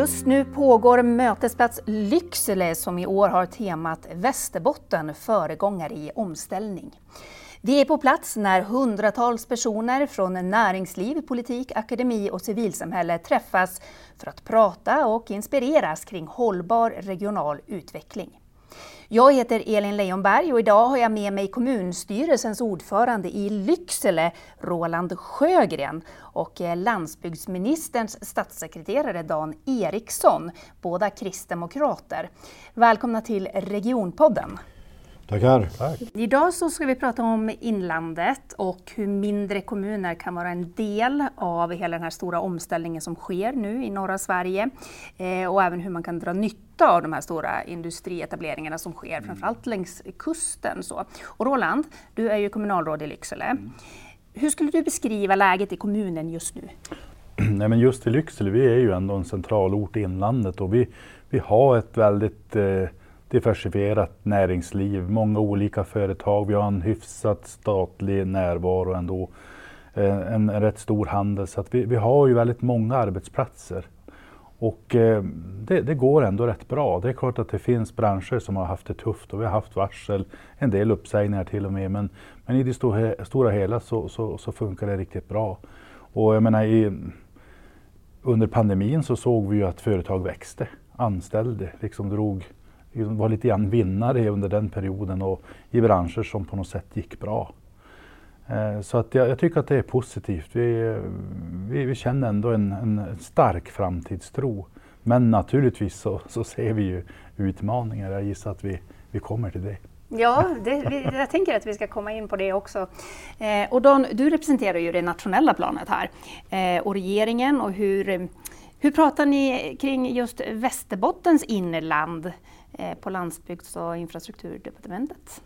Just nu pågår Mötesplats Lycksele som i år har temat Västerbotten, föregångare i omställning. Vi är på plats när hundratals personer från näringsliv, politik, akademi och civilsamhälle träffas för att prata och inspireras kring hållbar regional utveckling. Jag heter Elin Leijonberg och idag har jag med mig kommunstyrelsens ordförande i Lycksele, Roland Sjögren, och eh, landsbygdsministerns statssekreterare Dan Eriksson, båda kristdemokrater. Välkomna till Regionpodden. Tackar. Tack. Idag så ska vi prata om inlandet och hur mindre kommuner kan vara en del av hela den här stora omställningen som sker nu i norra Sverige. Eh, och även hur man kan dra nytta av de här stora industrietableringarna som sker, mm. framförallt längs kusten. Så. Och Roland, du är ju kommunalråd i Lycksele. Mm. Hur skulle du beskriva läget i kommunen just nu? Nej, men just i Lycksele, vi är ju ändå en centralort i inlandet och vi, vi har ett väldigt eh, diversifierat näringsliv, många olika företag. Vi har en hyfsat statlig närvaro ändå. En, en rätt stor handel så att vi, vi har ju väldigt många arbetsplatser. Och eh, det, det, går ändå rätt bra. Det är klart att det finns branscher som har haft det tufft och vi har haft varsel, en del uppsägningar till och med. Men, men i det stora, stora hela så, så, så, funkar det riktigt bra. Och jag menar, i, under pandemin så såg vi ju att företag växte, anställde, liksom drog var lite grann vinnare under den perioden och i branscher som på något sätt gick bra. Eh, så att jag, jag tycker att det är positivt. Vi, vi, vi känner ändå en, en, stark framtidstro. Men naturligtvis så, så, ser vi ju utmaningar. Jag gissar att vi, vi kommer till det. Ja, det, vi, jag tänker att vi ska komma in på det också. Eh, och Don, du representerar ju det nationella planet här eh, och regeringen och hur, hur pratar ni kring just Västerbottens inland? Eh, på landsbygds och infrastrukturdepartementet.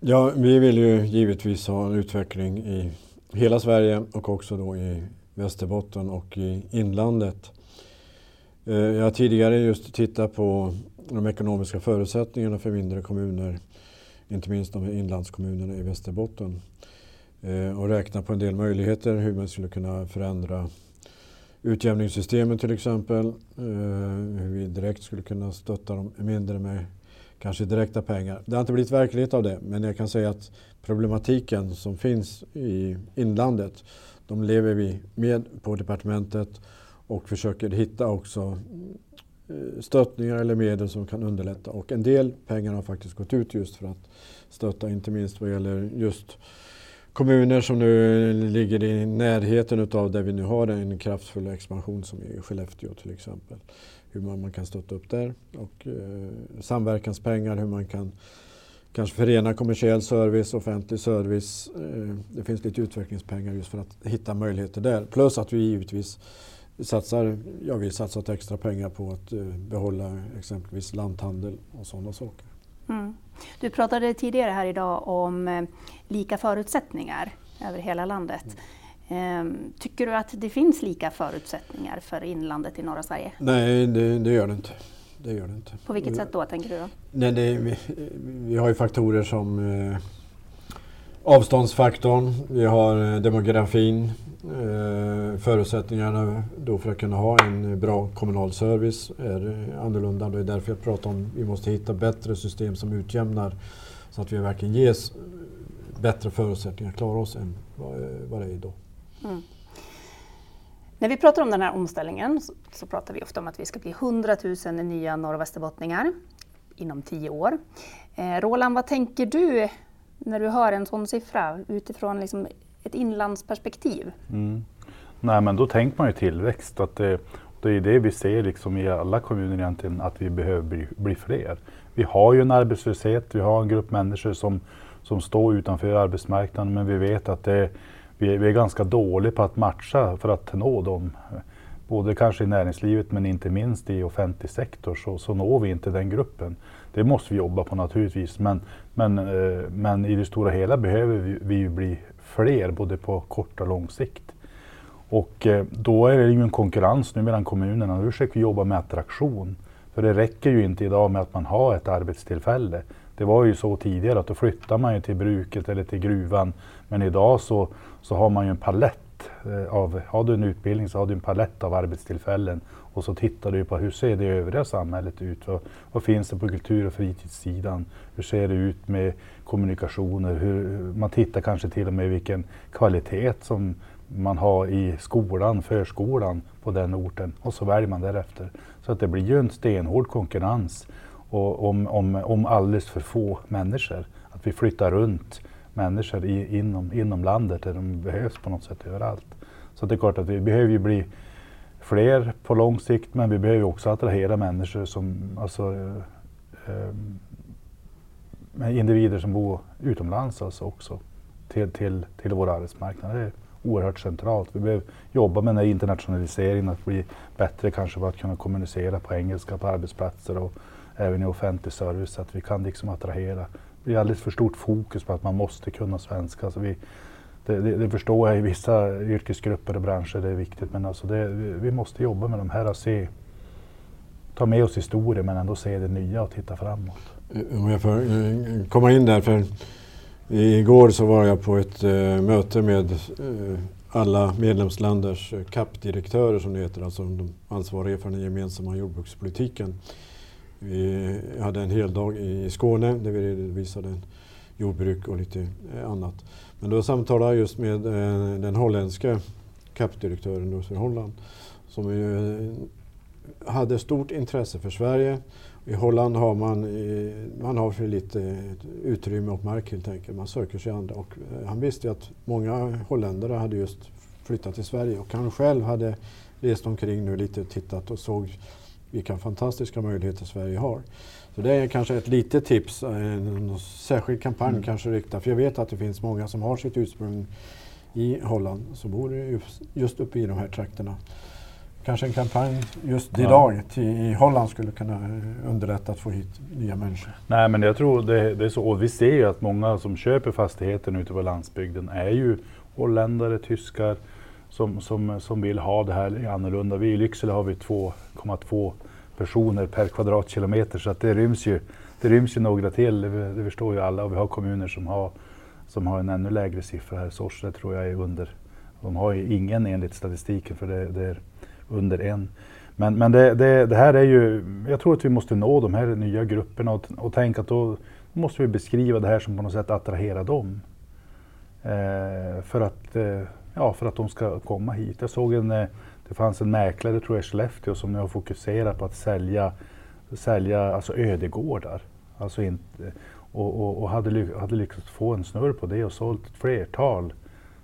Ja, vi vill ju givetvis ha en utveckling i hela Sverige och också då i Västerbotten och i inlandet. Eh, jag har tidigare just tittat på de ekonomiska förutsättningarna för mindre kommuner, inte minst de inlandskommunerna i Västerbotten eh, och räknat på en del möjligheter hur man skulle kunna förändra utjämningssystemet till exempel. Eh, hur vi direkt skulle kunna stötta dem mindre med kanske direkta pengar. Det har inte blivit verklighet av det men jag kan säga att problematiken som finns i inlandet de lever vi med på departementet och försöker hitta också eh, stöttningar eller medel som kan underlätta. Och en del pengar har faktiskt gått ut just för att stötta, inte minst vad gäller just kommuner som nu ligger i närheten av där vi nu har en kraftfull expansion som i Skellefteå till exempel. Hur man, man kan stötta upp där och eh, samverkanspengar, hur man kan kanske förena kommersiell service, offentlig service. Eh, det finns lite utvecklingspengar just för att hitta möjligheter där. Plus att vi givetvis satsar, ja, vi satsat extra pengar på att eh, behålla exempelvis lanthandel och sådana saker. Mm. Du pratade tidigare här idag om eh, lika förutsättningar över hela landet. Mm. Tycker du att det finns lika förutsättningar för inlandet i norra Sverige? Nej, det, det gör det inte. Det gör det inte. På vilket sätt då, tänker du? Då? Nej, det, vi, vi, har ju faktorer som eh, avståndsfaktorn, vi har eh, demografin, eh, förutsättningarna då för att kunna ha en bra kommunal service är annorlunda. Det är därför jag pratar om att vi måste hitta bättre system som utjämnar så att vi verkligen ges bättre förutsättningar att klara oss än vad eh, det är idag. Mm. När vi pratar om den här omställningen så, så pratar vi ofta om att vi ska bli 100 000 nya norr och västerbottningar inom tio år. Eh, Roland, vad tänker du när du hör en sån siffra utifrån liksom ett inlandsperspektiv? Mm. Nej men då tänker man ju tillväxt. Att det, det är det vi ser liksom i alla kommuner egentligen, att vi behöver bli, bli fler. Vi har ju en arbetslöshet, vi har en grupp människor som, som står utanför arbetsmarknaden men vi vet att det, vi, är, vi är ganska dåliga på att matcha för att nå dem. Både kanske i näringslivet men inte minst i offentlig sektor så, så når vi inte den gruppen. Det måste vi jobba på naturligtvis men, men, eh, men i det stora hela behöver vi, vi bli fler både på kort och lång sikt. Och eh, då är det ju en konkurrens nu mellan kommunerna. Nu försöker vi jobba med attraktion. För det räcker ju inte idag med att man har ett arbetstillfälle. Det var ju så tidigare att då flyttar man ju till bruket eller till gruvan. Men idag så, så har man ju en palett. Eh, av, har du en utbildning så har du en palett av arbetstillfällen. Och så tittar du på hur ser det övriga samhället ut? Vad, vad finns det på kultur och fritidssidan? Hur ser det ut med kommunikationer? Hur, man tittar kanske till och med vilken kvalitet som man har i skolan, förskolan på den orten och så väljer man därefter. Så att det blir ju en stenhård konkurrens och om, om, om alldeles för få människor. Att vi flyttar runt människor i, inom, inom landet där de behövs på något sätt överallt. Så det är klart att vi behöver ju bli fler på lång sikt men vi behöver också attrahera människor som, alltså eh, eh, individer som bor utomlands alltså också till, till, till vår arbetsmarknad. Det är oerhört centralt. Vi behöver jobba med den här internationaliseringen, att bli bättre kanske på att kunna kommunicera på engelska på arbetsplatser och även i offentlig service, Så att vi kan liksom attrahera. Det är alldeles för stort fokus på att man måste kunna svenska. Så vi, det, det, det, förstår jag i vissa yrkesgrupper och branscher, det är viktigt. Men alltså det, vi måste jobba med de här och se, ta med oss historien men ändå se det nya och titta framåt. Eh, om jag får eh, komma in där, för igår så var jag på ett eh, möte med alla medlemsländers CAP-direktörer som det heter, alltså de ansvariga för den gemensamma jordbrukspolitiken. Vi hade en hel dag i Skåne där vi redovisade jordbruk och lite annat. Men då samtalade jag just med eh, den holländske CAP-direktören för Holland som ju eh, hade stort intresse för Sverige. I Holland har man, eh, man har för lite eh, utrymme och mark helt enkelt. Man söker sig andra. Och han visste att många holländare hade just flyttat till Sverige och han själv hade rest omkring nu lite och tittat och såg vilka fantastiska möjligheter Sverige har. Så det är kanske ett litet tips, en särskild kampanj mm. kanske riktad, för jag vet att det finns många som har sitt ursprung i Holland som bor just uppe i de här trakterna. Kanske en kampanj just idag till, i Holland skulle kunna underlätta att få hit nya människor. Nej men jag tror det, det är så, och vi ser ju att många som köper fastigheten ute på landsbygden är ju holländare, tyskar som, som, som vill ha det här annorlunda. Vi i Lycksele har vi 2,2 personer per kvadratkilometer så att det ryms ju, det ryms ju några till, det, det förstår ju alla och vi har kommuner som har, som har en ännu lägre siffra här. Sorsele tror jag är under, de har ju ingen enligt statistiken för det, det är under en. Men, men det, det, det, här är ju, jag tror att vi måste nå de här nya grupperna och, och tänka att då måste vi beskriva det här som på något sätt attraherar dem. Eh, för, att, eh, ja, för att de ska komma hit. Jag såg en eh, det fanns en mäklare, tror jag, i Skellefteå som nu har fokuserat på att sälja, sälja alltså ödegårdar. Alltså inte, och, och, och hade, hade lyckats få en snurr på det och sålt ett flertal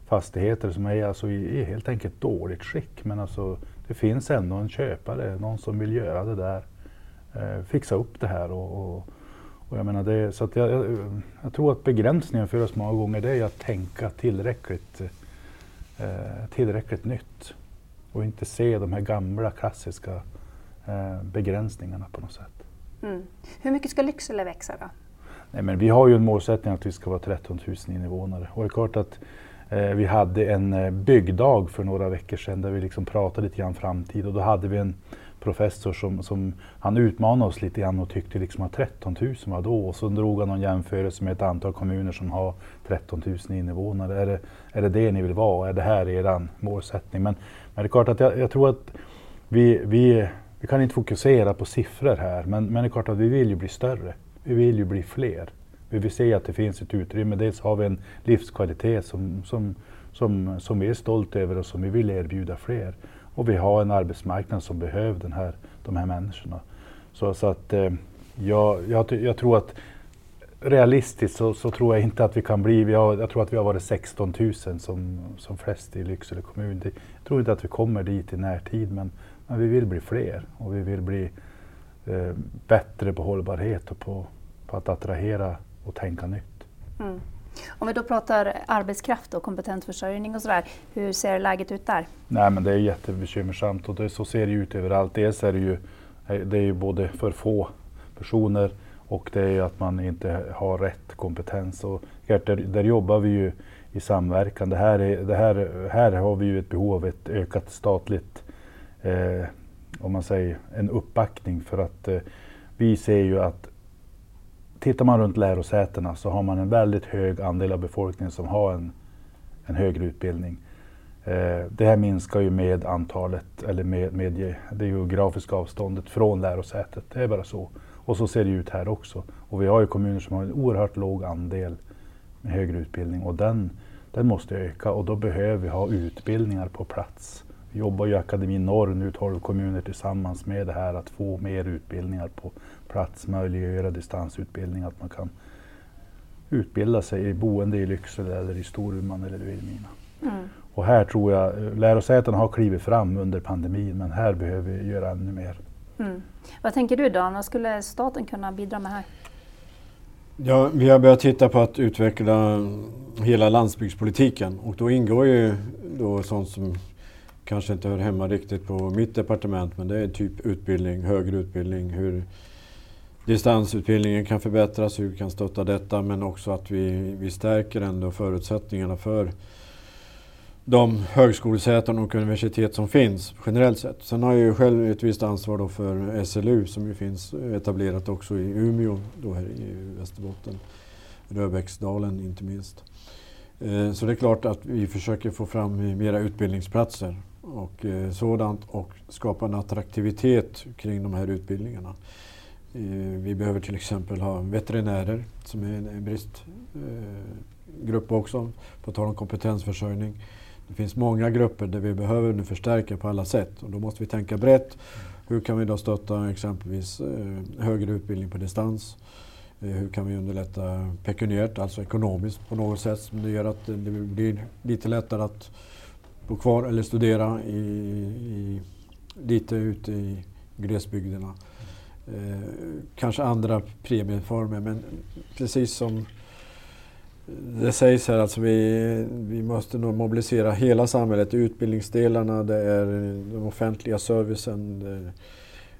fastigheter som är alltså i, i helt enkelt dåligt skick. Men alltså, det finns ändå en köpare, någon som vill göra det där, eh, fixa upp det här. Och, och, och jag, menar det, så att jag, jag, jag, tror att begränsningen för oss många gånger det är att tänka tillräckligt, eh, tillräckligt nytt och inte se de här gamla klassiska eh, begränsningarna på något sätt. Mm. Hur mycket ska Lycksele växa då? Nej, men vi har ju en målsättning att vi ska vara 13 000 invånare och det är klart att eh, vi hade en eh, byggdag för några veckor sedan där vi liksom pratade lite grann framtid och då hade vi en professor som, som han utmanade oss lite grann och tyckte liksom att 13 000 var då och så drog han någon jämförelse med ett antal kommuner som har 13 000 invånare. Är det, är det det ni vill vara? Är det här er målsättning? Men men det är klart att jag, jag tror att vi, vi, vi kan inte fokusera på siffror här, men, men det är klart att vi vill ju bli större. Vi vill ju bli fler. Vi vill se att det finns ett utrymme. Dels har vi en livskvalitet som, som, som, som vi är stolta över och som vi vill erbjuda fler. Och vi har en arbetsmarknad som behöver den här, de här människorna. Så, så att eh, jag, jag, jag tror att realistiskt så, så, tror jag inte att vi kan bli, vi har, jag tror att vi har varit 16 000 som, som flest i Lycksele kommun. Det, jag tror inte att vi kommer dit i närtid men, men vi vill bli fler och vi vill bli eh, bättre på hållbarhet och på, på att attrahera och tänka nytt. Mm. Om vi då pratar arbetskraft och kompetensförsörjning och sådär, hur ser läget ut där? Nej men det är jättebekymmersamt och det, så ser det ut överallt. Dels är det ju, eh, det är ju både för få personer och det är ju att man inte har rätt kompetens. Och där, där jobbar vi ju i samverkan. Det här, är, det här, här har vi ju ett behov av ett ökat statligt, eh, om man säger en uppbackning för att eh, vi ser ju att tittar man runt lärosätena så har man en väldigt hög andel av befolkningen som har en, en högre utbildning. Eh, det här minskar ju med antalet, eller med, med det geografiska avståndet från lärosätet. Det är bara så. Och så ser det ut här också. Och vi har ju kommuner som har en oerhört låg andel med högre utbildning och den, den måste öka och då behöver vi ha utbildningar på plats. Vi jobbar ju i Akademin Norr nu, 12 kommuner tillsammans med det här att få mer utbildningar på plats, möjliggöra distansutbildning, att man kan utbilda sig i boende i Lycksele eller i Storuman eller Vilhelmina. Mm. Och här tror jag lärosätena har klivit fram under pandemin men här behöver vi göra ännu mer. Mm. Vad tänker du Dan, vad skulle staten kunna bidra med här? Ja, vi har börjat titta på att utveckla hela landsbygdspolitiken och då ingår ju då sånt som kanske inte hör hemma riktigt på mitt departement men det är typ utbildning, högre utbildning, hur distansutbildningen kan förbättras, hur vi kan stötta detta men också att vi, vi stärker ändå förutsättningarna för de högskolesäten och universitet som finns generellt sett. Sen har jag ju själv ett visst ansvar då för SLU som ju finns etablerat också i Umeå, då här i Västerbotten. Röbäcksdalen inte minst. Eh, så det är klart att vi försöker få fram mera utbildningsplatser och eh, sådant och skapa en attraktivitet kring de här utbildningarna. Eh, vi behöver till exempel ha veterinärer som är en bristgrupp eh, också, på tal om kompetensförsörjning. Det finns många grupper där vi behöver nu förstärka på alla sätt och då måste vi tänka brett. Hur kan vi då stötta exempelvis eh, högre utbildning på distans? Hur kan vi underlätta pekuniärt, alltså ekonomiskt på något sätt som det gör att det blir lite lättare att bo kvar eller studera i, i, lite ute i glesbygderna. Eh, kanske andra premieformer men precis som det sägs här alltså vi, vi måste nog mobilisera hela samhället, utbildningsdelarna, det är den offentliga servicen.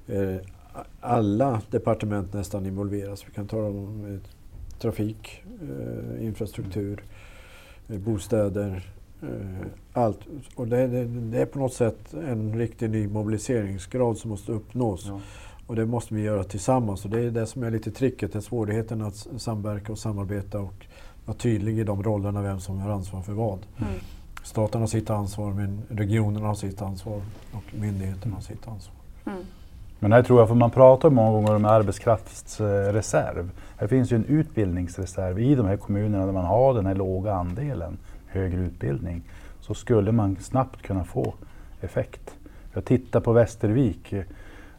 Det är alla departement nästan involveras. Vi kan tala om eh, trafik, eh, infrastruktur, eh, bostäder, eh, allt. Och det, det, det, är på något sätt en riktig ny mobiliseringsgrad som måste uppnås. Ja. Och det måste vi göra tillsammans. Och det är det som är lite tricket, det är svårigheten att samverka och samarbeta och vara tydlig i de rollerna, vem som har ansvar för vad. Mm. Staten har sitt ansvar, men regionerna har sitt ansvar och myndigheterna har sitt ansvar. Mm. Men här tror jag, för man pratar många gånger om arbetskraftsreserv. Här finns ju en utbildningsreserv i de här kommunerna där man har den här låga andelen högre utbildning. Så skulle man snabbt kunna få effekt. Jag tittar på Västervik.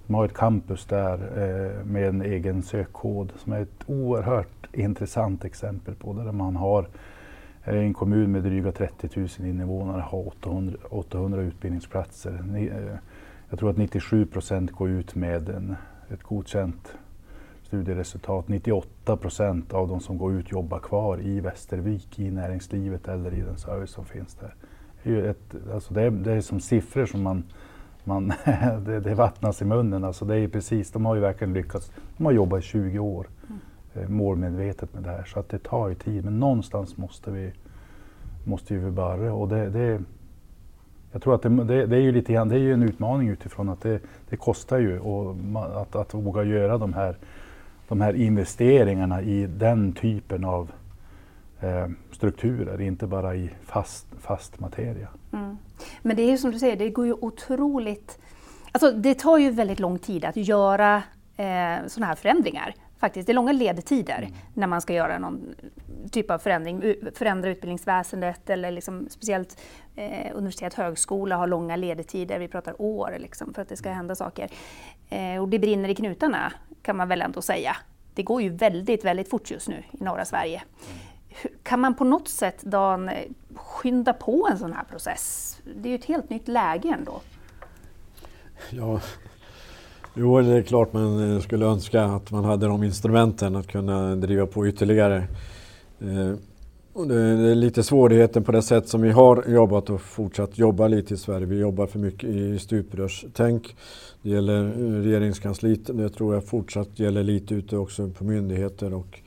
De har ett campus där eh, med en egen sökkod som är ett oerhört intressant exempel på där man har eh, en kommun med dryga 30 000 invånare har 800, 800 utbildningsplatser. Eh, jag tror att 97 procent går ut med en, ett godkänt studieresultat. 98 procent av de som går ut jobbar kvar i Västervik, i näringslivet eller i den service som finns där. Det är, ett, alltså det är, det är som siffror som man man, det, det vattnas i munnen. Alltså det är precis, de har ju verkligen lyckats. De har jobbat i 20 år mm. Eh, målmedvetet med det här så att det tar ju tid. Men någonstans måste vi, måste vi börja och det, det jag tror att det, det, det, är ju lite grann, det är ju en utmaning utifrån att det, det kostar ju och att, att våga göra de här, de här investeringarna i den typen av eh, strukturer, inte bara i fast, fast materia. Mm. Men det är ju som du säger, det går ju otroligt... Alltså det tar ju väldigt lång tid att göra eh, sådana här förändringar. Faktiskt. Det är långa ledtider mm. när man ska göra någon typ av förändring, förändra utbildningsväsendet eller liksom speciellt eh, universitet och högskola har långa ledtider, vi pratar år liksom, för att det ska hända saker. Eh, och det brinner i knutarna kan man väl ändå säga. Det går ju väldigt, väldigt fort just nu i norra Sverige. Mm. Kan man på något sätt Dan, eh, skynda på en sån här process? Det är ju ett helt nytt läge ändå. Ja, jo det är klart man eh, skulle önska att man hade de instrumenten att kunna driva på ytterligare. Eh, det är lite svårigheten på det sätt som vi har jobbat och fortsatt jobba lite i Sverige. Vi jobbar för mycket i stuprörstänk. Det gäller regeringskansliet. Det tror jag fortsatt gäller lite ute också på myndigheter och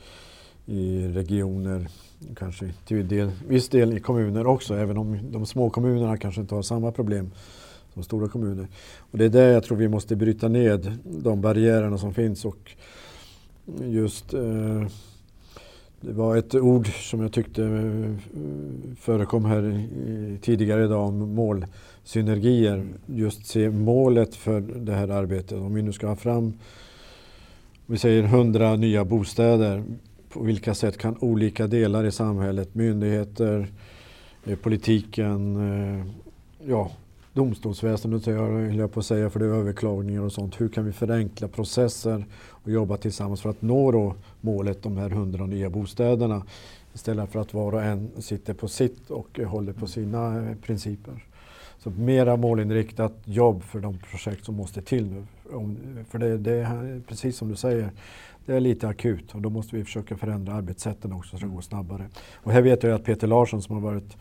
i regioner, kanske till del, viss del i kommuner också, även om de små kommunerna kanske inte har samma problem som stora kommuner. Och det är där jag tror vi måste bryta ned de barriärerna som finns och just eh, Det var ett ord som jag tyckte eh, förekom här tidigare idag om målsynergier. Just se målet för det här arbetet. Om vi nu ska ha fram, vi säger 100 nya bostäder, på vilka sätt kan olika delar i samhället, myndigheter, eh, politiken, eh, ja, domstolsväsendet höll jag på att säga för det är överklagningar och sånt. Hur kan vi förenkla processer och jobba tillsammans för att nå då målet, de här hundra nya bostäderna istället för att var och en sitter på sitt och håller på sina eh, principer. Så mera målinriktat jobb för de projekt som måste till nu. För det, det är precis som du säger, det är lite akut och då måste vi försöka förändra arbetssätten också så det går snabbare. Och här vet jag att Peter Larsson som har varit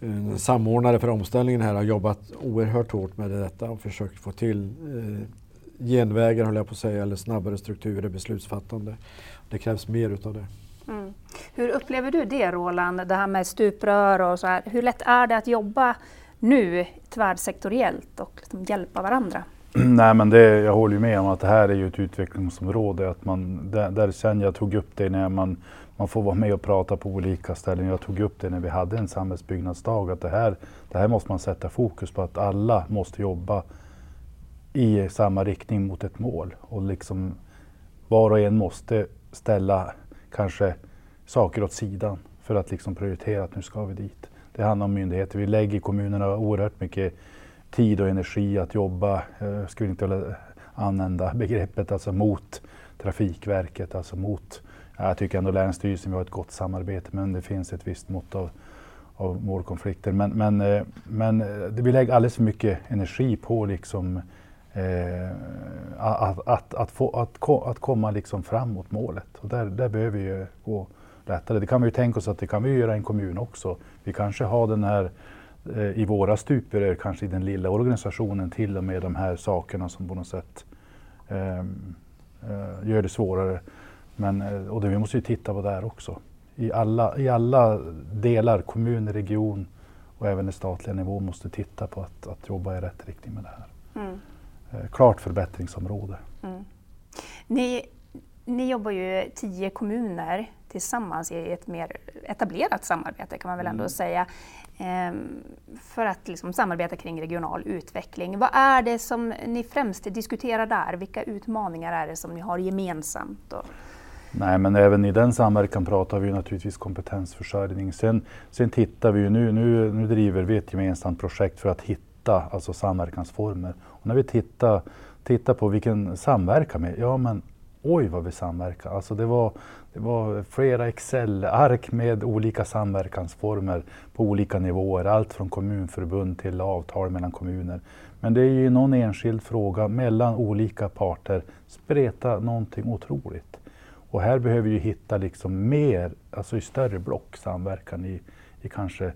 en samordnare för omställningen här har jobbat oerhört hårt med detta och försökt få till eh, genvägar, höll jag på att säga, eller snabbare strukturer i beslutsfattande. Det krävs mer utav det. Mm. Hur upplever du det Roland, det här med stuprör och så här. Hur lätt är det att jobba nu tvärsektoriellt och liksom hjälpa varandra? Nej, men det, jag håller ju med om att det här är ju ett utvecklingsområde. Att man, där, där sen jag tog upp det när man, man får vara med och prata på olika ställen. Jag tog upp det när vi hade en samhällsbyggnadsdag. Att det här, det här måste man sätta fokus på. Att alla måste jobba i samma riktning mot ett mål. Och liksom var och en måste ställa kanske saker åt sidan för att liksom prioritera att nu ska vi dit. Det handlar om myndigheter. Vi lägger kommunerna oerhört mycket tid och energi att jobba, jag skulle inte använda begreppet alltså mot Trafikverket, alltså mot, jag tycker ändå Länsstyrelsen, vi har ett gott samarbete men det finns ett visst mått av, av målkonflikter. Men, men, eh, men eh, vi lägger alldeles för mycket energi på liksom, eh, att, att, att, få, att, att komma liksom fram mot målet. Och där, där behöver vi gå lättare. Det kan vi ju tänka oss att det kan vi göra i en kommun också. Vi kanske har den här i våra stuprör, kanske i den lilla organisationen, till och med de här sakerna som på något sätt eh, gör det svårare. Men, eh, och det, vi måste ju titta på där också. I alla, I alla delar, kommun, region och även den statliga nivån måste titta på att, att jobba i rätt riktning med det här. Mm. Eh, klart förbättringsområde. Mm. Ni, ni jobbar ju tio kommuner tillsammans i ett mer etablerat samarbete kan man väl ändå mm. säga. Ehm, för att liksom samarbeta kring regional utveckling. Vad är det som ni främst diskuterar där? Vilka utmaningar är det som ni har gemensamt? Nej, men även i den samverkan pratar vi naturligtvis kompetensförsörjning. Sen, sen tittar vi ju nu, nu, nu driver vi ett gemensamt projekt för att hitta alltså samverkansformer. Och när vi tittar, tittar på vilken samverkan med, ja men oj vad vi samverkar. Alltså det var, det var flera Excel-ark med olika samverkansformer på olika nivåer. Allt från kommunförbund till avtal mellan kommuner. Men det är ju någon enskild fråga mellan olika parter spreta någonting otroligt. Och här behöver vi hitta liksom mer, alltså i större block samverkan i, i kanske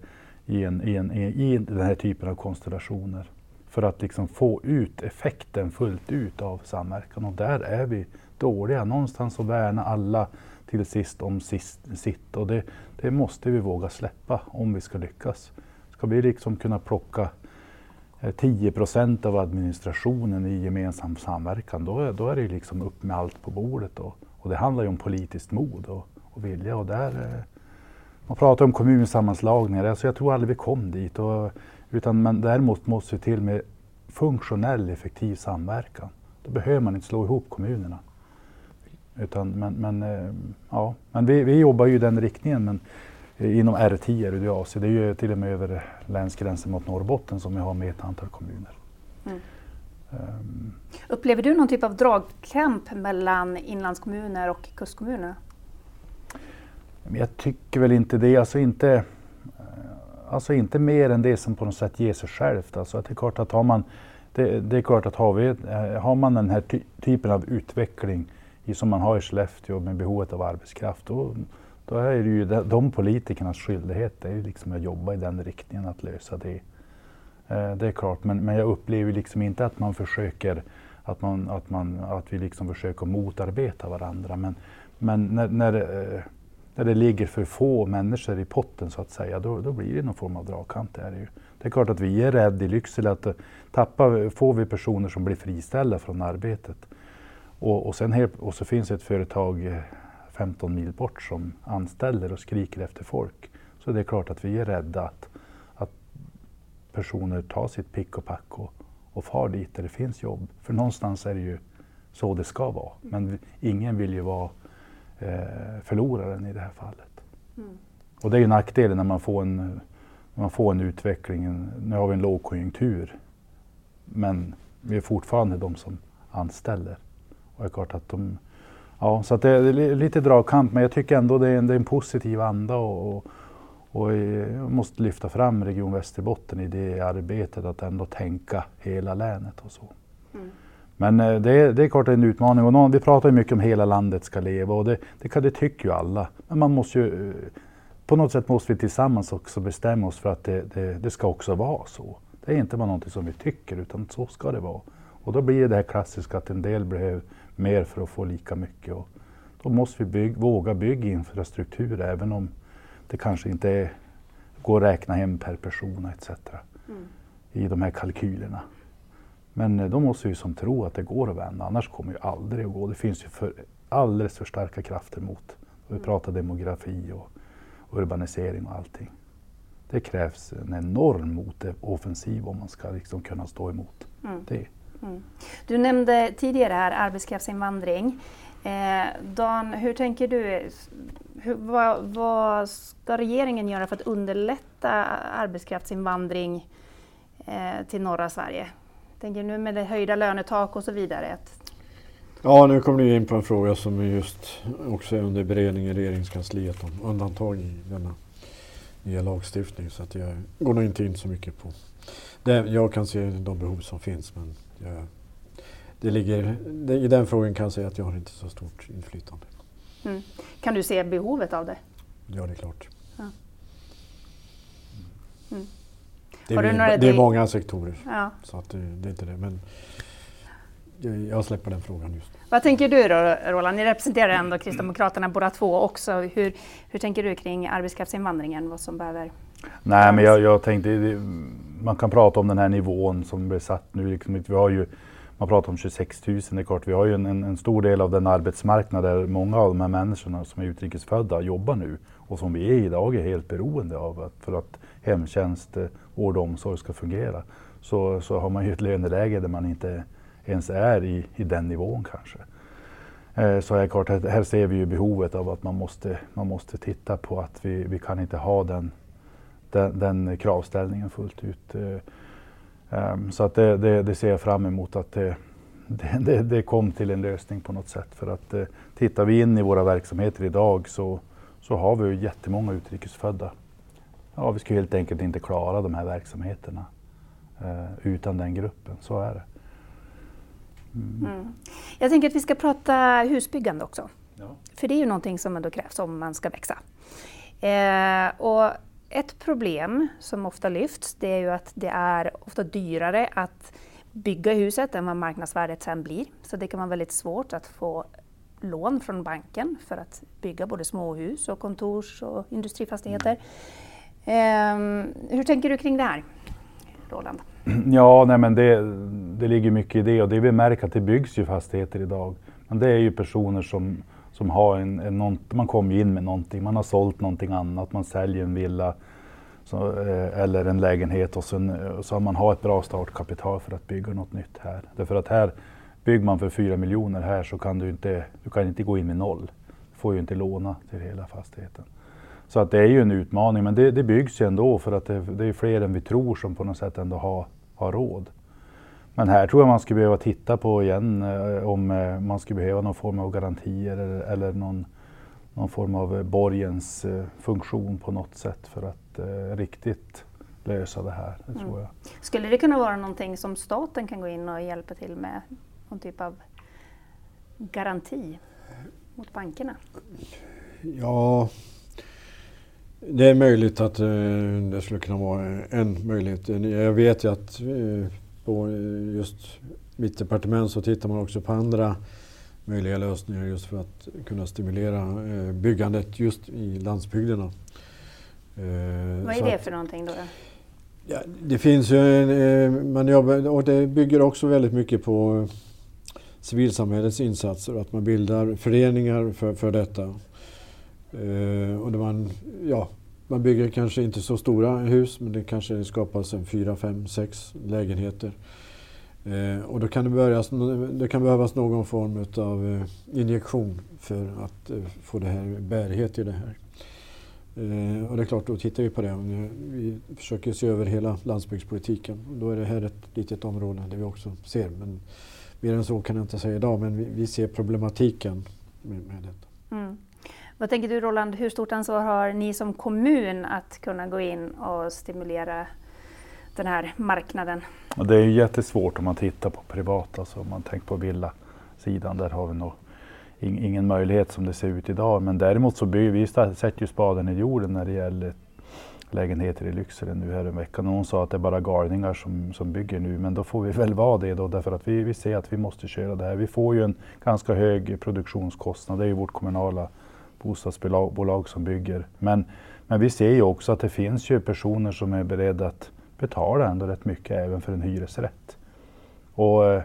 i, en, i, en, i den här typen av konstellationer. För att liksom få ut effekten fullt ut av samverkan och där är vi dåliga. Någonstans att värna alla till sist om sist, sitt och det, det måste vi våga släppa om vi ska lyckas. Ska vi liksom kunna plocka eh, 10 procent av administrationen i gemensam samverkan, då, då är det liksom upp med allt på bordet. Och, och det handlar ju om politiskt mod och, och vilja. Och där, eh, man pratar om kommunsammanslagningar, alltså jag tror aldrig vi kom dit. Och, utan men däremot måste vi till med funktionell effektiv samverkan. Då behöver man inte slå ihop kommunerna. Utan, men, men, eh, ja. men vi, vi jobbar ju i den riktningen. Men inom R10 är det är ju till och med över länsgränsen mot Norrbotten som vi har med ett antal kommuner. Mm. Um. Upplever du någon typ av dragkamp mellan inlandskommuner och kustkommuner? Jag tycker väl inte det. Alltså inte, eh, alltså inte mer än det som på något sätt ger sig självt. Alltså det är klart att har man, det, det är klart att har, vi, eh, har man den här ty typen av utveckling som man har i Skellefteå med behovet av arbetskraft, då, då är det ju de politikernas skyldighet det är liksom att jobba i den riktningen, att lösa det. Eh, det är klart, men, men jag upplever liksom inte att man försöker att, man, att, man, att vi liksom försöker motarbeta varandra. Men, men när, när, eh, när det ligger för få människor i potten så att säga, då, då blir det någon form av dragkamp. Det är, ju. det är klart att vi är rädda i Lycksele att eh, tappa, får vi personer som blir friställda från arbetet och, och, sen helt, och så finns ett företag, 15 mil bort som anställer och skriker efter folk. Så det är klart att vi är rädda att, att personer tar sitt pick och pack och, och far dit där det finns jobb. För någonstans är det ju så det ska vara. Men ingen vill ju vara eh, förloraren i det här fallet. Mm. Och det är ju nackdelen när man får en, när man får en utveckling. Nu har vi en lågkonjunktur. Men vi är fortfarande de som anställer. Och det är klart att de, ja, så att det är lite dragkamp men jag tycker ändå det är en, det är en positiv anda och, och, och jag måste lyfta fram Region Västerbotten i det arbetet att ändå tänka hela länet och så. Mm. Men eh, det är, det är klart en utmaning och någon, vi pratar ju mycket om hela landet ska leva och det, det, det tycker ju alla. Men man måste ju, eh, på något sätt måste vi tillsammans också bestämma oss för att det, det, det ska också vara så. Det är inte bara någonting som vi tycker utan så ska det vara. Och då blir det det här klassiska att en del behöver mer för att få lika mycket. Och då måste vi bygg, våga bygga infrastruktur även om det kanske inte är, går att räkna hem per person etc. Mm. i de här kalkylerna. Men eh, då måste vi som tro att det går att vända, annars kommer det aldrig att gå. Det finns ju för, alldeles för starka krafter mot. Vi mm. pratar demografi och urbanisering och allting. Det krävs en enorm motoffensiv om man ska liksom kunna stå emot mm. det. Mm. Du nämnde tidigare här arbetskraftsinvandring. Eh, Dan, hur tänker du? Hur, vad, vad, ska regeringen göra för att underlätta arbetskraftsinvandring eh, till norra Sverige? tänker nu med det höjda lönetak och så vidare. Ja, nu kommer du in på en fråga som just också är under beredning i regeringskansliet om undantag i denna nya lagstiftning. Så att jag går nog inte in så mycket på det. Jag kan se de behov som finns men jag, det ligger, det, i den frågan kan jag säga att jag har inte så stort inflytande. Mm. Kan du se behovet av det? Ja, det är klart. Ja. Mm. Det, är, det är många sektorer. Ja. Så att det, det, är inte det. Men jag släpper den frågan just Vad tänker du då Roland? Ni representerar ändå Kristdemokraterna båda två också. Hur, hur tänker du kring arbetskraftsinvandringen? Vad som behöver Nej, men jag, jag tänkte, man kan prata om den här nivån som blir satt nu. Liksom, vi har ju, man pratar om 26 000, det är klart. Vi har ju en, en, stor del av den arbetsmarknad där många av de här människorna som är utrikesfödda jobbar nu och som vi är idag är helt beroende av att, för att hemtjänst, eh, vård och omsorg ska fungera. Så, så har man ju ett löneläge där man inte ens är i, i den nivån kanske. Eh, så är klart, här ser vi ju behovet av att man måste, man måste titta på att vi, vi kan inte ha den, den, den kravställningen fullt ut. Eh, ehm, så att det, det, det, ser jag fram emot att det, det, det, kom till en lösning på något sätt. För att eh, tittar vi in i våra verksamheter idag så, så har vi ju jättemånga utrikesfödda ja, vi skulle helt enkelt inte klara de här verksamheterna utan den gruppen. Så är det. Mm. Mm. Jag tänker att vi ska prata husbyggande också. Ja. För det är ju någonting som ändå krävs om man ska växa. Eh, och ett problem som ofta lyfts det är ju att det är ofta dyrare att bygga huset än vad marknadsvärdet sen blir. Så det kan vara väldigt svårt att få lån från banken för att bygga både småhus och kontors och industrifastigheter. Mm. Um, hur tänker du kring det här, Roland? Ja, nej men det, det ligger mycket i det och det vi märker att det byggs ju fastigheter idag. Men det är ju personer som, som har en, en någon, man kommer in med någonting, man har sålt någonting annat, man säljer en villa så, eh, eller en lägenhet och sen, eh, så har man har ett bra startkapital för att bygga något nytt här. Därför att här bygger man för fyra miljoner här så kan du inte, du kan inte gå in med noll. Du får ju inte låna till hela fastigheten. Så att det är ju en utmaning, men det, det byggs ju ändå för att det, det, är fler än vi tror som på något sätt ändå har, har råd. Men här tror jag man skulle behöva titta på igen eh, om eh, man skulle behöva någon form av garantier eller, eller någon, någon form av borgens eh, funktion på något sätt för att eh, riktigt lösa det här. Det tror mm. jag. Skulle det kunna vara någonting som staten kan gå in och hjälpa till med? Någon typ av garanti mot bankerna? Ja, det är möjligt att eh, det skulle kunna vara en möjlighet. Jag vet ju att eh, på just mitt departement så tittar man också på andra möjliga lösningar just för att kunna stimulera eh, byggandet just i landsbygderna. Vad är det för någonting då? Ja, det finns ju man jobbar, och det bygger också väldigt mycket på civilsamhällets insatser, att man bildar föreningar för, för detta. Eh, och man, ja, man bygger kanske inte så stora hus men det kanske skapas en fyra, fem, sex lägenheter. Eh, och då kan det, börjas, det kan behövas någon form av eh, injektion för att eh, få det här bärighet i det här. Eh, och det är klart, då tittar vi på det. Vi försöker se över hela landsbygdspolitiken. Då är det här ett litet område där vi också ser. Men mer än så kan jag inte säga idag, men vi, vi ser problematiken med, med detta. Mm. Vad tänker du Roland, hur stort ansvar har ni som kommun att kunna gå in och stimulera den här marknaden? Det är jättesvårt om man tittar på privat, alltså om man tänker på villasidan, där har vi nog ingen möjlighet som det ser ut idag. Men däremot så bygger vi sätter ju spaden i jorden när det gäller lägenheter i Lycksele nu här en vecka. Någon sa att det är bara galningar som, som bygger nu, men då får vi väl vara det då därför att vi, vi ser att vi måste köra det här. Vi får ju en ganska hög produktionskostnad, det är ju vårt kommunala bostadsbolag som bygger. Men, men vi ser ju också att det finns ju personer som är beredda att betala ändå rätt mycket även för en hyresrätt. Och eh,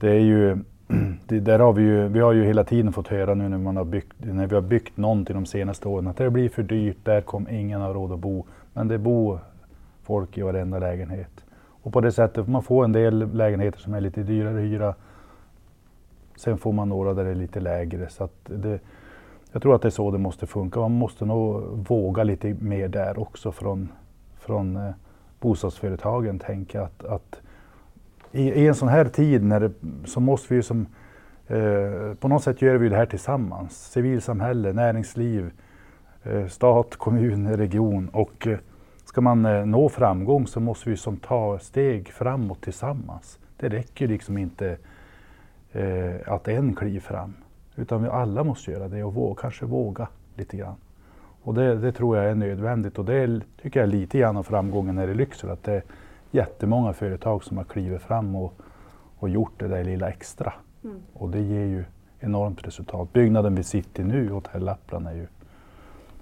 det är ju det, där har vi, ju, vi har ju hela tiden fått höra nu när, man har byggt, när vi har byggt någonting de senaste åren att det blir för dyrt, där kommer ingen ha råd att bo. Men det bor folk i varenda lägenhet. Och på det sättet får man få en del lägenheter som är lite dyrare hyra. Sen får man några där det är lite lägre. Så det, jag tror att det är så det måste funka. Man måste nog våga lite mer där också från, från eh, bostadsföretagen tänka att, att i, i, en sån här tid när det, så måste vi som eh, på något sätt gör vi det här tillsammans. Civilsamhälle, näringsliv, eh, stat, kommun, region och eh, ska man eh, nå framgång så måste vi som ta steg framåt tillsammans. Det räcker liksom inte eh, att en kliver fram utan vi alla måste göra det och våga, kanske våga lite grann. Och det, det, tror jag är nödvändigt och det tycker jag är lite grann av framgången här i Lycksele. Att det är jättemånga företag som har klivit fram och, och gjort det där lilla extra. Mm. Och det ger ju enormt resultat. Byggnaden vi sitter i nu, Hotell Lappland, är ju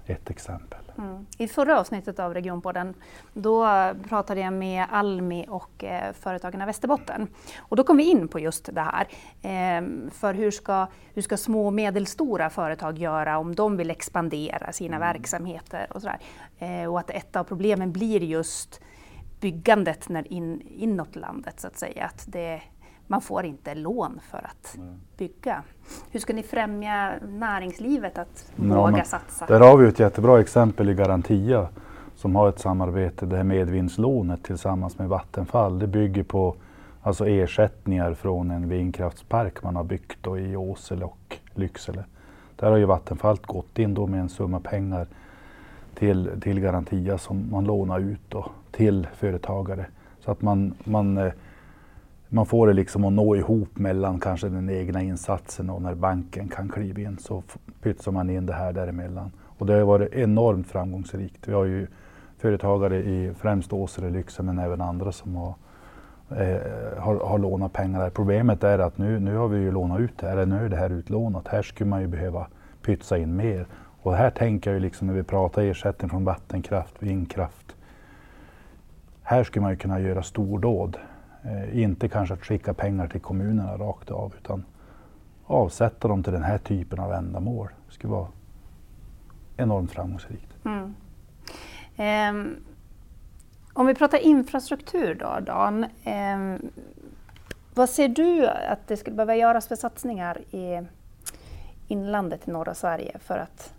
ett exempel. Mm. I förra avsnittet av Regionpodden då pratade jag med Almi och eh, Företagarna Västerbotten. Och då kom vi in på just det här. Eh, för hur ska, hur ska små och medelstora företag göra om de vill expandera sina mm. verksamheter och sådär. Eh, och att ett av problemen blir just byggandet när in, inåt landet så att säga. Att det, man får inte lån för att mm. bygga. Hur ska ni främja näringslivet att ja, våga satsa? Där har vi ett jättebra exempel i Garantia som har ett samarbete, det här medvindslånet tillsammans med Vattenfall. Det bygger på alltså ersättningar från en vindkraftspark man har byggt i Åsele och Lycksele. Där har ju Vattenfall gått in då med en summa pengar till, till Garantia som man lånar ut då, till företagare. Så att man, man eh, man får det liksom att nå ihop mellan kanske den egna insatsen och när banken kan kliva in så pytsar man in det här däremellan. Och det har varit enormt framgångsrikt. Vi har ju företagare i främst Åsele, Lycksele men även andra som har, eh, har, har, lånat pengar. Där. Problemet är att nu, nu har vi ju lånat ut det här, nu är det här utlånat. Här skulle man ju behöva pytsa in mer. Och här tänker jag ju liksom när vi pratar ersättning från vattenkraft, vindkraft. Här skulle man ju kunna göra stordåd inte kanske att skicka pengar till kommunerna rakt av utan avsätta dem till den här typen av ändamål. Det skulle vara enormt framgångsrikt. Mm. Um, om vi pratar infrastruktur då, Dan. Um, vad ser du att det skulle behöva göras för satsningar i inlandet i norra Sverige för att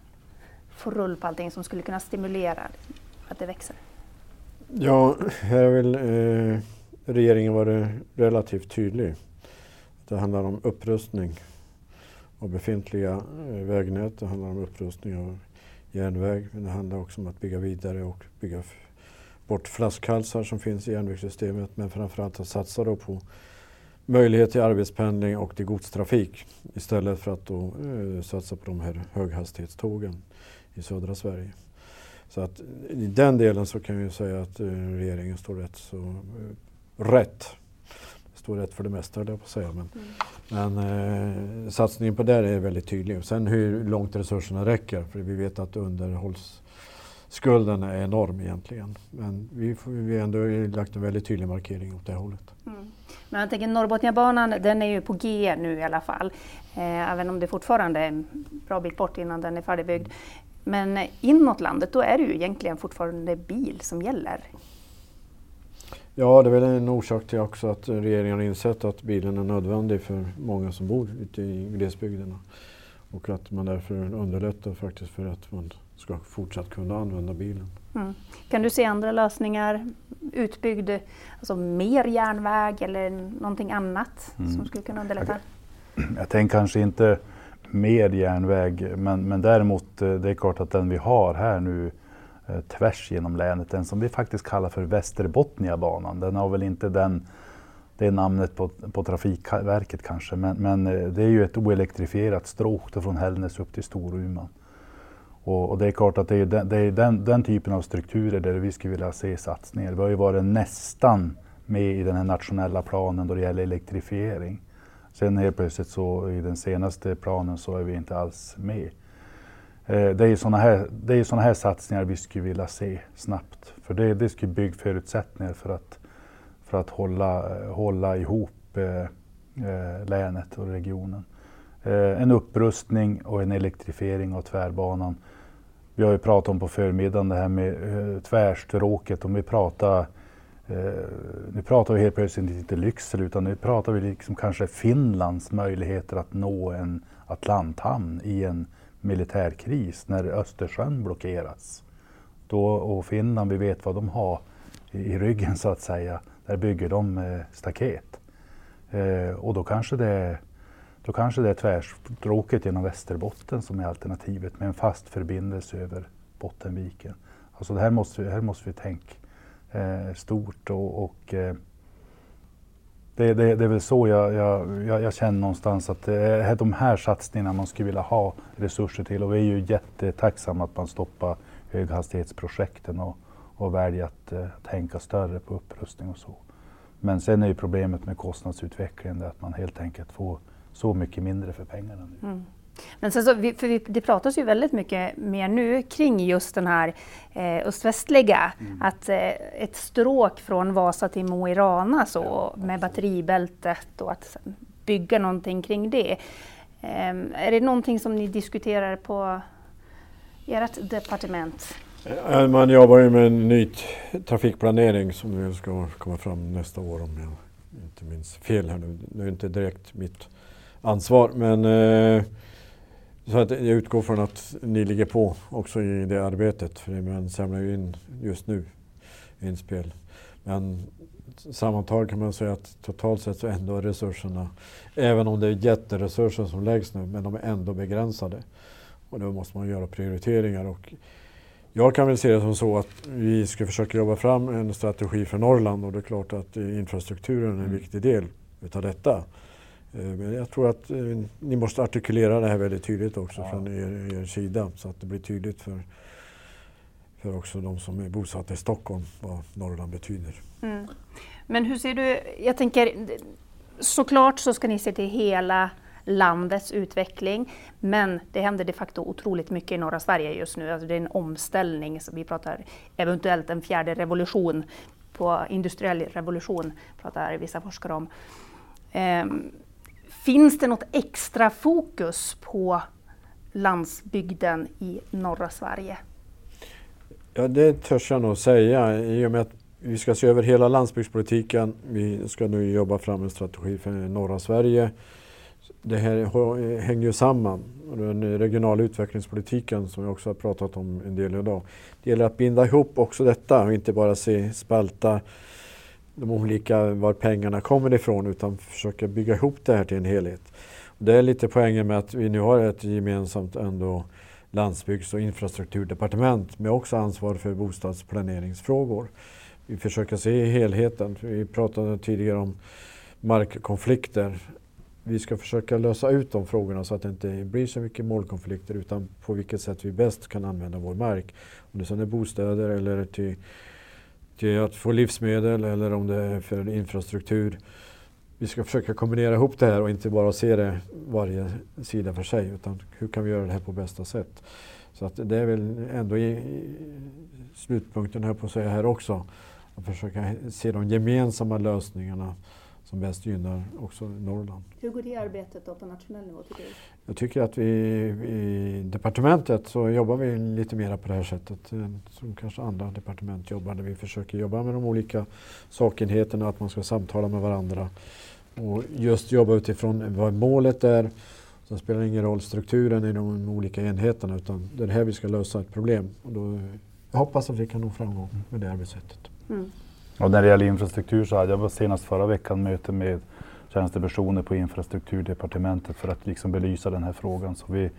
få rull på allting som skulle kunna stimulera att det växer? Ja, här vill eh regeringen varit relativt tydlig. Det handlar om upprustning av befintliga eh, vägnät, det handlar om upprustning av järnväg, men det handlar också om att bygga vidare och bygga bort flaskhalsar som finns i järnvägssystemet, men framförallt att satsa då på möjlighet till arbetspendling och till godstrafik istället för att då, eh, satsa på de här höghastighetstågen i södra Sverige. Så att i den delen så kan vi säga att eh, regeringen står rätt så eh, rätt. Det står rätt för det mesta, höll jag på att säga. Men, mm. men eh, satsningen på det är väldigt tydlig. Sen hur långt resurserna räcker, för vi vet att underhållsskulden är enorm egentligen. Men vi, vi har ändå lagt en väldigt tydlig markering åt det hållet. Mm. Men jag tänker Norrbotniabanan, den är ju på G nu i alla fall. Eh, även om det fortfarande är en bra bit bort innan den är färdigbyggd. Men inåt landet, då är det ju egentligen fortfarande bil som gäller. Ja, det är väl en orsak till också att regeringen har insett att bilen är nödvändig för många som bor ute i glesbygderna. Och att man därför underlättar faktiskt för att man ska fortsatt kunna använda bilen. Mm. Kan du se andra lösningar? Utbyggd, alltså mer järnväg eller någonting annat mm. som skulle kunna underlätta? Jag, jag tänker kanske inte mer järnväg, men, men däremot eh, det är klart att den vi har här nu eh, Eh, tvärs genom länet, den som vi faktiskt kallar för Västerbotniabanan, den har väl inte den det namnet på, på Trafikverket kanske, men, men eh, det är ju ett oelektrifierat stråk från Hällnäs upp till Storuman. Och, och, det är klart att det är, den, det är den, den, typen av strukturer där vi skulle vilja se satsningar. Vi har ju varit nästan med i den här nationella planen då det gäller elektrifiering. Sen helt plötsligt så i den senaste planen så är vi inte alls med. Eh, det är ju sådana här, det är såna här satsningar vi skulle vilja se snabbt. För det, det skulle bygga förutsättningar för att, för att hålla, eh, hålla ihop eh, eh, länet och regionen. Eh, en upprustning och en elektrifiering av tvärbanan. Vi har ju pratat om på förmiddagen det här med eh, tvärstråket. Om vi pratar, eh, nu pratar vi helt plötsligt inte Lycksele utan nu pratar vi liksom kanske Finlands möjligheter att nå en Atlanthamn i en militärkris när Östersjön blockeras. Då, och Finland, vi vet vad de har i, i ryggen så att säga. Där bygger de eh, staket. Eh, och då kanske det då kanske det är tvärstråket genom Västerbotten som är alternativet med en fast förbindelse över Bottenviken. Alltså det här måste, här måste vi tänka eh, stort och, och eh, det, det, det, är väl så jag, jag, jag, jag känner någonstans att det är de här satsningarna man skulle vilja ha resurser till och vi är ju jättetacksamma att man stoppar höghastighetsprojekten och, och väljer att eh, tänka större på upprustning och så. Men sen är ju problemet med kostnadsutvecklingen att man helt enkelt får så mycket mindre för pengarna nu. Mm. Men sen så, för vi, det pratas ju väldigt mycket mer nu kring just den här eh, öst-västliga, mm. att eh, ett stråk från Vasa till Mo i Rana så, ja, med batteribältet och att bygga någonting kring det. Eh, är det någonting som ni diskuterar på ert departement? Man jobbar ju med en ny trafikplanering som ska komma fram nästa år om jag inte minns fel här nu. Det är inte direkt mitt ansvar. Men eh, så att jag utgår från att ni ligger på också i det arbetet. För man samlar ju in just nu inspel. Men sammantaget kan man säga att totalt sett så ändå är resurserna, även om det är jätteresurser som läggs nu, men de är ändå begränsade. Och då måste man göra prioriteringar. Och jag kan väl se det som så att vi ska försöka jobba fram en strategi för Norrland och det är klart att infrastrukturen är en mm. viktig del utav detta. Eh, men jag tror att eh, ni måste artikulera det här väldigt tydligt också ja. från er, er, sida så att det blir tydligt för, för också de som är bosatta i Stockholm vad Norrland betyder. Mm. Men hur ser du, jag tänker såklart så ska ni se till hela landets utveckling. Men det händer de facto otroligt mycket i norra Sverige just nu. Alltså det är en omställning. Så vi pratar eventuellt en fjärde revolution, på industriell revolution pratar vissa forskare om. Um, Finns det något extra fokus på landsbygden i norra Sverige? Ja, det törs jag nog säga i och med att vi ska se över hela landsbygdspolitiken. Vi ska nu jobba fram en strategi för norra Sverige. Det här hänger ju samman. Den regionala utvecklingspolitiken som vi också har pratat om en del idag. Det gäller att binda ihop också detta och inte bara se spalta de olika, var pengarna kommer ifrån utan försöka bygga ihop det här till en helhet. Och det är lite poängen med att vi nu har ett gemensamt ändå landsbygds och infrastrukturdepartement med också ansvar för bostadsplaneringsfrågor. Vi försöker se helheten. Vi pratade tidigare om markkonflikter. Vi ska försöka lösa ut de frågorna så att det inte blir så mycket målkonflikter utan på vilket sätt vi bäst kan använda vår mark. Om det är bostäder eller till till att få livsmedel eller om det är för infrastruktur. Vi ska försöka kombinera ihop det här och inte bara se det varje sida för sig utan hur kan vi göra det här på bästa sätt. Så att det är väl ändå i, i slutpunkten här på att säga här också. Att försöka se de gemensamma lösningarna som bäst gynnar också Norrland. Hur går det arbetet då på nationell nivå tycker du? Jag tycker att vi i departementet så jobbar vi lite mer på det här sättet eh, som kanske andra departement jobbar där vi försöker jobba med de olika sakenheterna, att man ska samtala med varandra och just jobba utifrån vad målet är. Sen spelar det ingen roll strukturen i de olika enheterna utan det är här vi ska lösa ett problem. Och då, jag hoppas att vi kan nå framgång med det arbetssättet. Mm. Och när det gäller infrastruktur så hade jag senast förra veckan möte med tjänstepersoner på infrastrukturdepartementet för att liksom belysa den här frågan. Så vi,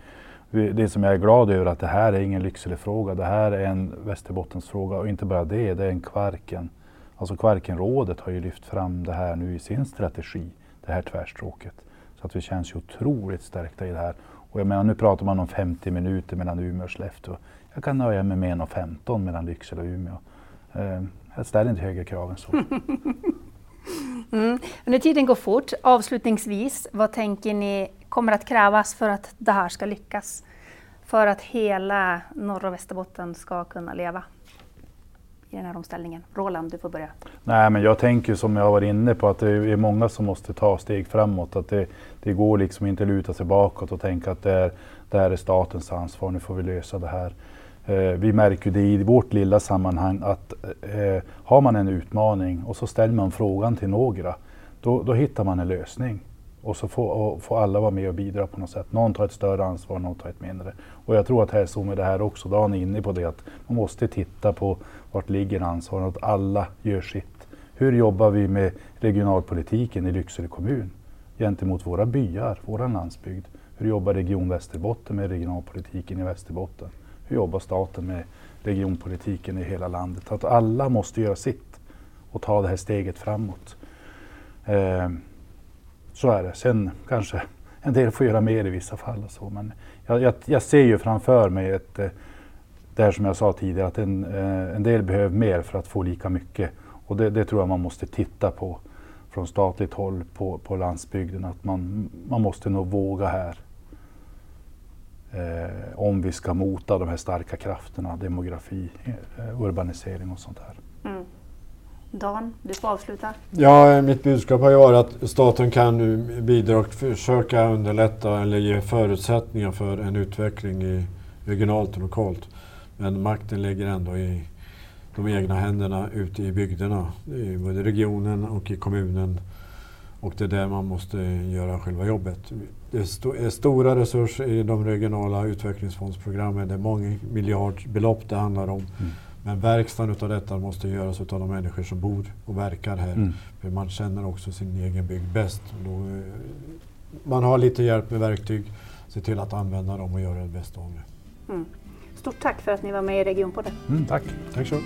vi, det som jag är glad över är att det här är ingen Lyckselefråga, det här är en Västerbottensfråga och inte bara det, det är en Kvarken. Alltså Kvarkenrådet har ju lyft fram det här nu i sin strategi, det här tvärstråket. Så att vi känns ju otroligt stärkta i det här. Och jag menar, nu pratar man om 50 minuter mellan Umeå och Skellefteå. Jag kan nöja mig med 1.15 mellan Lycksele och Umeå. Ehm, jag ställer inte högre krav än så. mm. Nu tiden går fort. Avslutningsvis, vad tänker ni kommer att krävas för att det här ska lyckas? För att hela norra Västerbotten ska kunna leva i den här omställningen? Roland, du får börja. Nej, men jag tänker som jag var inne på att det är många som måste ta steg framåt. Att det, det går liksom inte luta sig bakåt och tänka att det, är, det här är statens ansvar, nu får vi lösa det här. Eh, vi märker det i vårt lilla sammanhang att eh, har man en utmaning och så ställer man frågan till några, då, då hittar man en lösning. Och så får, får, alla vara med och bidra på något sätt. Någon tar ett större ansvar, någon tar ett mindre. Och jag tror att här med det här också, Dan är inne på det, att man måste titta på vart ligger ansvaret, att alla gör sitt. Hur jobbar vi med regionalpolitiken i Lycksele kommun gentemot våra byar, vår landsbygd? Hur jobbar Region Västerbotten med regionalpolitiken i Västerbotten? Hur jobbar staten med regionpolitiken i hela landet? Att alla måste göra sitt och ta det här steget framåt. Eh, så är det. Sen kanske en del får göra mer i vissa fall. Och så, men jag, jag, jag ser ju framför mig ett, eh, det här som jag sa tidigare, att en, eh, en del behöver mer för att få lika mycket. Och det, det tror jag man måste titta på från statligt håll på, på landsbygden. Att man, man måste nog våga här eh, om vi ska mota de här starka krafterna, demografi, eh, urbanisering och sånt här. Mm. Dan, du får avsluta. Ja, mitt budskap har ju varit att staten kan nu bidra och försöka underlätta eller ge förutsättningar för en utveckling i regionalt och lokalt. Men makten ligger ändå i de egna händerna ute i bygderna, i både regionen och i kommunen. Och det är där man måste göra själva jobbet. Det är stora resurser i de regionala utvecklingsfondsprogrammen. Det är många miljardbelopp det handlar om. Mm. Men verkstaden av detta måste göras av de människor som bor och verkar här. Mm. För man känner också sin egen bygd bäst. Då, eh, man har lite hjälp med verktyg. Se till att använda dem och göra det bästa av det. Mm. Stort tack för att ni var med i Regionpodden. Mm, tack. Tack så